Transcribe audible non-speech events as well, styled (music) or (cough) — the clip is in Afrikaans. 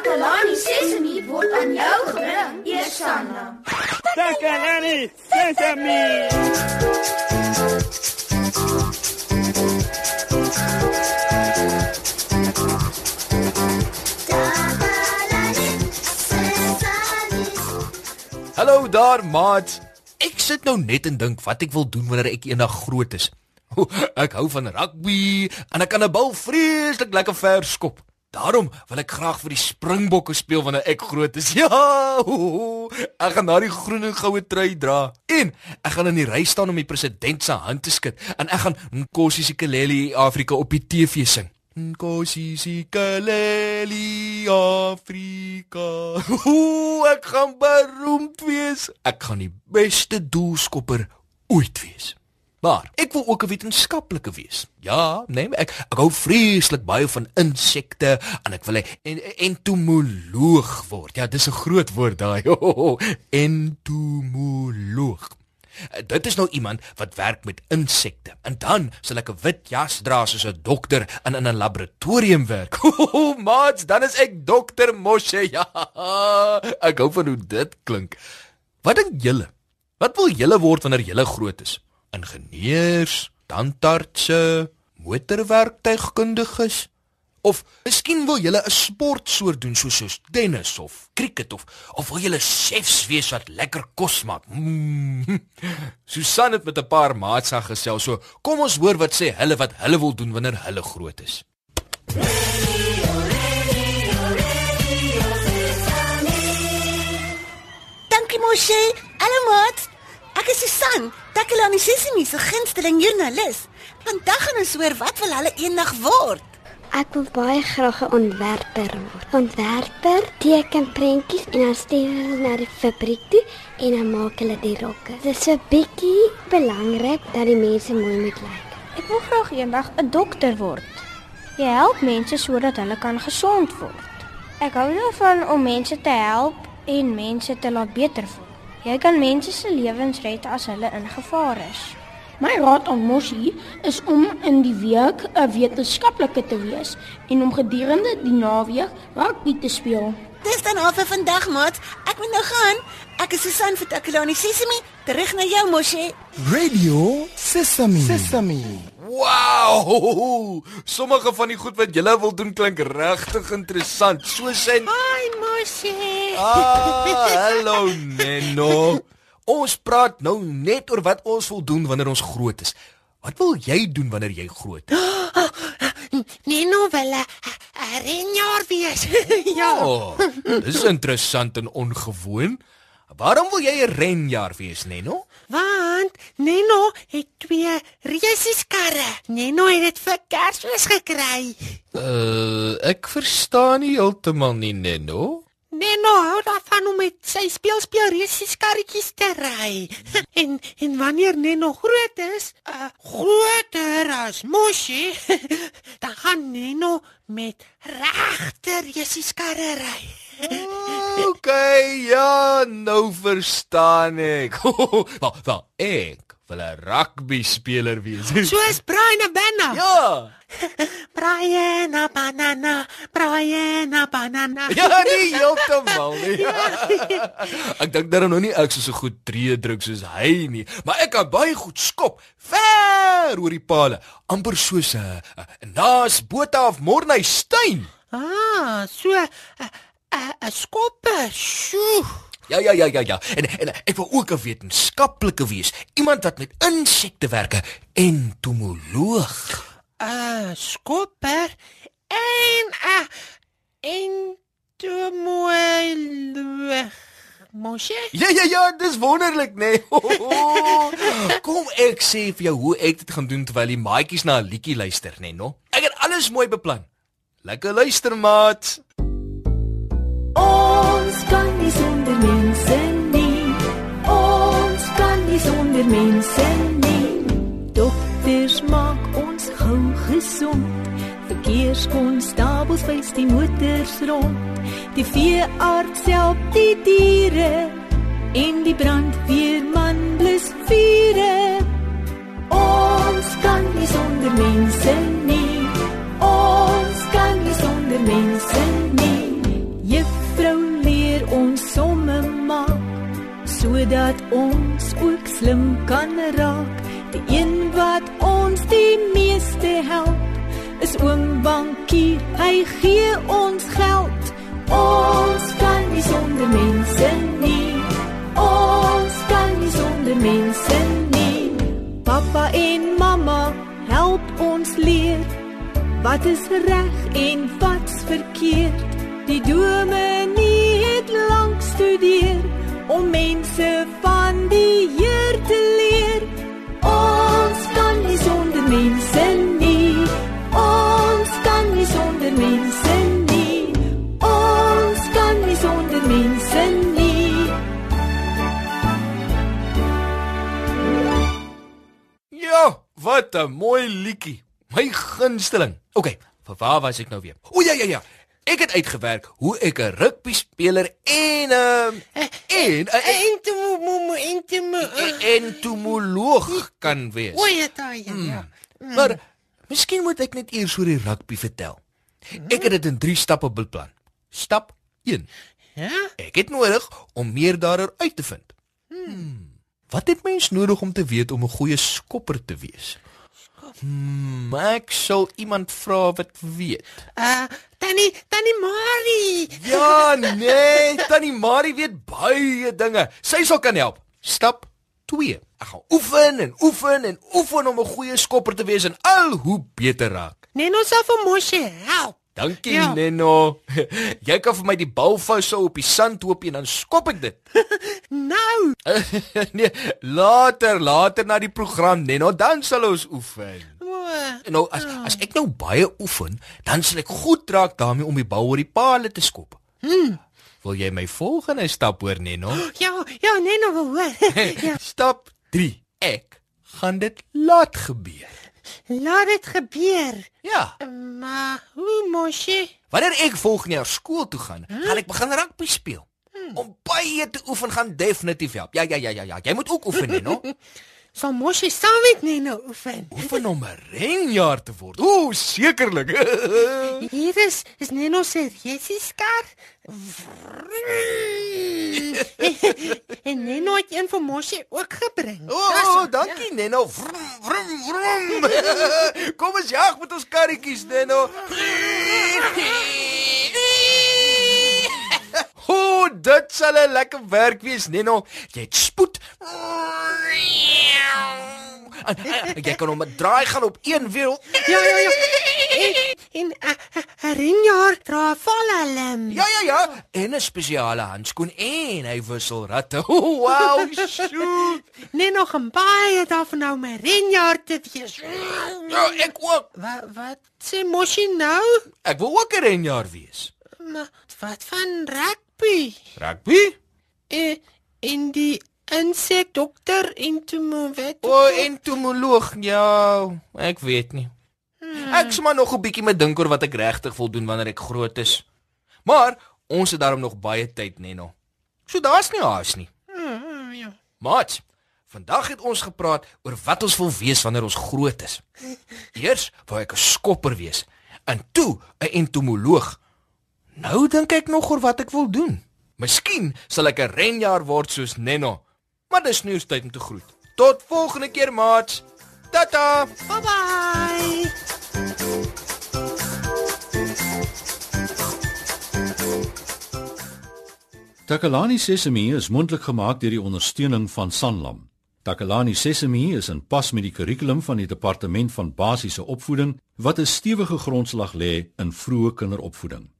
Takalani Sesemi word aan jou gebring, Eersanna. Takalani Sesemi. Hallo daar, maat. Ek sit nou net en dink wat ek wil doen wanneer ek eendag groot is. Ek hou van rugby en ek kan 'n bal vreeslik lekker ver skop. Daarom wil ek graag vir die Springbokke speel wanneer ek groot is. (laughs) Ja! Ek gaan daai groen en goue trui dra. En ek gaan in die ry staan om die president se hand te skud en ek gaan Nkosi Sikeleli Afrika op die TV sing. Nkosi Sikeleli Afrika. (laughs) Ek gaan beroemd wees. Ek gaan die beste doelskopper ooit wees. Maar ek wil ook 'n wetenskaplike wees. Ja, nee, ek ek hou vreeslik baie van insekte en ek wil 'n entomoloog word. Ja, dis 'n groot woord daai. (laughs) entomoloog. Dit is nou iemand wat werk met insekte. En dan sal ek 'n wit jas dra soos 'n dokter en in 'n laboratorium werk. (laughs) Maats, dan is ek dokter Moshe. Ja. (laughs) Ek hou van hoe dit klink. Wat dink julle? Wat wil julle word wanneer julle groot is? Ingenieurs, tandartse, motorwerktuigkundiges of miskien wil jy 'n sportsoort doen soos soos tennis of cricket of of wil 'n chefs wees wat lekker kos maak. Mm. (laughs) Susan het met 'n paar maats gesels, so kom ons hoor wat sê hulle wat hulle wil doen wanneer hulle groot is. Dankie Moshe. Hallo maat. Ek is Susan, Takelani Sesimi se gunsteling joernalis. Vandag gaan ons hoor wat wil hulle eendag word. Ek wil baie graag 'n ontwerper word. Ontwerper teken prentjies en dan stuur hulle na die fabriek toe en dan maak hulle die rokke. Dit is 'n bietjie belangrik dat die mense mooi moet lyk. Ek wil graag eendag 'n dokter word. Jy help mense sodat hulle kan gesond word. Ek hou daarvan om mense te help en mense te laat beter voel. Jy kan mense se lewens red as hulle in gevaar is. My raad aan Moshi is om in die week 'n wetenskaplike te wees en om gedurende die naweek rugby te speel. Dis dan al vir vandag, maat. Ek moet nou gaan. Ek is Susan vir Takelani Sesimi. Terug na jou, Moshi. Radio Sesami. Sesami. Wow! (laughs) Sommige van die goed wat jy wil doen klink regtig interessant. Soos in Hi, Moshi. Ah, hallo Menno. Ons praat nou net oor wat ons wil doen wanneer ons groot is. Wat wil jy doen wanneer jy groot is? (gasps) Neno wil 'n renjaer wees. (laughs) ja. Oh, dis interessant en ongewoon. Waarom wil jy 'n renjaer wees, Neno? Want Neno het twee reisieskarre. Neno het dit vir Kersfees gekry. Uh, ek verstaan nie heeltemal nie, Neno. Neno hou daarvan om met sy speelspeel reisieskarretjies te ry. (laughs) en en wanneer Neno groot is, uh, groter as Moshi, (laughs) dan gaan Neno met regte reisieskarre ry. (laughs) Okay, ja, nou verstaan ek. Wel, wel, ek wil 'n rugby speler wees. (laughs) Soos Brian Abana. Ja. (laughs) Brian Abana, Brian Abana. Ja, nie heeltemal nie. (laughs) ek dink daar nog nie ek so so goed tree druk soos hy nie, maar ek kan baie goed skop ver oor die palle, amper soos 'n uh, uh, naas Botha of Morney Steyn. Ah, so 'n uh, 'n uh, skoppe. Sjoe. Ja ja ja ja ja. En en ek wil ook 'n wetenskaplike wees. Iemand wat met insekte werk, entomoloog. uh, Skopper en 'n uh, entomoloog. Moshe? Ja ja ja, dis wonderlik, nee. (laughs) Kom ek sê vir jou hoe ek dit gaan doen terwyl die maatjies na 'n liedjie luister, nee, no? Ek het alles mooi beplan. Lekker luister, maat. Ons kan nie sonder mense nie. Ons kan nie sonder mense nie. Dokters maak ons gou gesond. Verkeerskonstabels wys die motors rond. Die veearts help die diere en die brandweerman blus vure. Ons kan nie sonder mense nie. Slim kan raak. Die een wat ons die meeste help, is oom Bankie. Hy gee ons geld. Ons kan nie sonder mense nie. Ons kan nie sonder mense nie. Pappa en mamma help ons leer wat is reg en wat's verkeerd. Die dominee het lank studeer om mense van Wat 'n mooi liedjie. My gunsteling. OK, vir waar was ek nou weer? O ja ja ja. Ek het uitgewerk hoe ek 'n rugby speler en 'n um, en 'n Entomo entomo. entomoloog kan wees. O ja, daai ja. ja. Maar miskien moet ek net eers oor die rugby vertel. Ek het dit in 3 stappe beplan. Stap 1. Ja? Ek het nodig om meer daaroor uit te vind. Hmm. Wat het mens nodig om te weet om 'n goeie skopper te wees? Hmm, ek sal iemand vra wat weet. Uh Tannie, Tannie Marie. Ja, nee, Tannie Marie weet baie dinge. Sy sal kan help. Stap 2. Ek gaan oefen en oefen en oefen om 'n goeie skopper te wees en al hoe beter raak. Neno sal vir Moshi help. Dankie, Ja. ja. Neno. (laughs) Jy kan vir my die bal vou so op die sand hoop en dan skop ek dit. (laughs) Nou, (laughs) nee, later, later na die program, Neno, dan sal ons oefen. o, Nou as as ek nou baie oefen, dan sal ek goed raak daarmee om die bal oor die palle te skop. Hmm. Wil jy my volgende stap hoor, Neno? (gasps) ja, ja, Neno wil hoor. ja, Stap 3. Ek gaan dit laat gebeur. Laat dit gebeur. Ja. Maar hoe Moshi? Wanneer ek volgende jaar skool toe gaan, gaan ek begin rugby speel. Om baie te oefen gaan definitief help. Ja ja ja ja ja. Jy moet ook oefen, Neno. (laughs) Sal Moshi saam met Neno oefen? Oefen om 'n renjaer te word. Ooh, sekerlik. (laughs) Hier is is Neno se resieskar. (laughs) en Neno het een vir Moshi ook gebring. O, oh, dankie Neno. Vrum vrum vrum. (laughs) Kom ons jag met ons karretjies, Neno. O, dit sal 'n lekker werk wees, Neno. Jy het spoed. En, en jy kan hom 'n draai gaan op een wiel. Ja, ja, ja. En en eh, 'n ringjaar dra valhelm. Ja ja ja, en 'n spesiale handskoen en hy wissel ratte. Oh, (laughs) wow, shoot. Neno gaan baie daarvan nou my ringjaar te wees. Ja, ek ook. Wat wat sê Moshi nou? Ek wil ook 'n renjaer wees. Maar wat van rugby? Rugby? Eh in die insek dokter entomo wat? O, oh, entomoloog. Ja, ek weet nie. Ek sê maar nog 'n bietjie met dink oor wat ek regtig wil doen wanneer ek groot is. Maar ons het daarom nog baie tyd, Neno. So daar's nie haas nie. Hmm, ja. Mat, vandag het ons gepraat oor wat ons wil wees wanneer ons groot is. (laughs) Eers wou ek 'n skopper wees en toe 'n entomoloog. Nou dink ek nog oor wat ek wil doen. Miskien sal ek 'n renjaer word soos Neno. Maar dis nie tyd om te groet. Tot volgende keer, maat. Tata. Bye bye. Takalani Sesemi is mondelik gemaak deur die ondersteuning van Sanlam. Takalani Sesemi is in pas met die kurrikulum van die departement van basiese opvoeding wat 'n stewige grondslag lê in vroeë kinderopvoeding.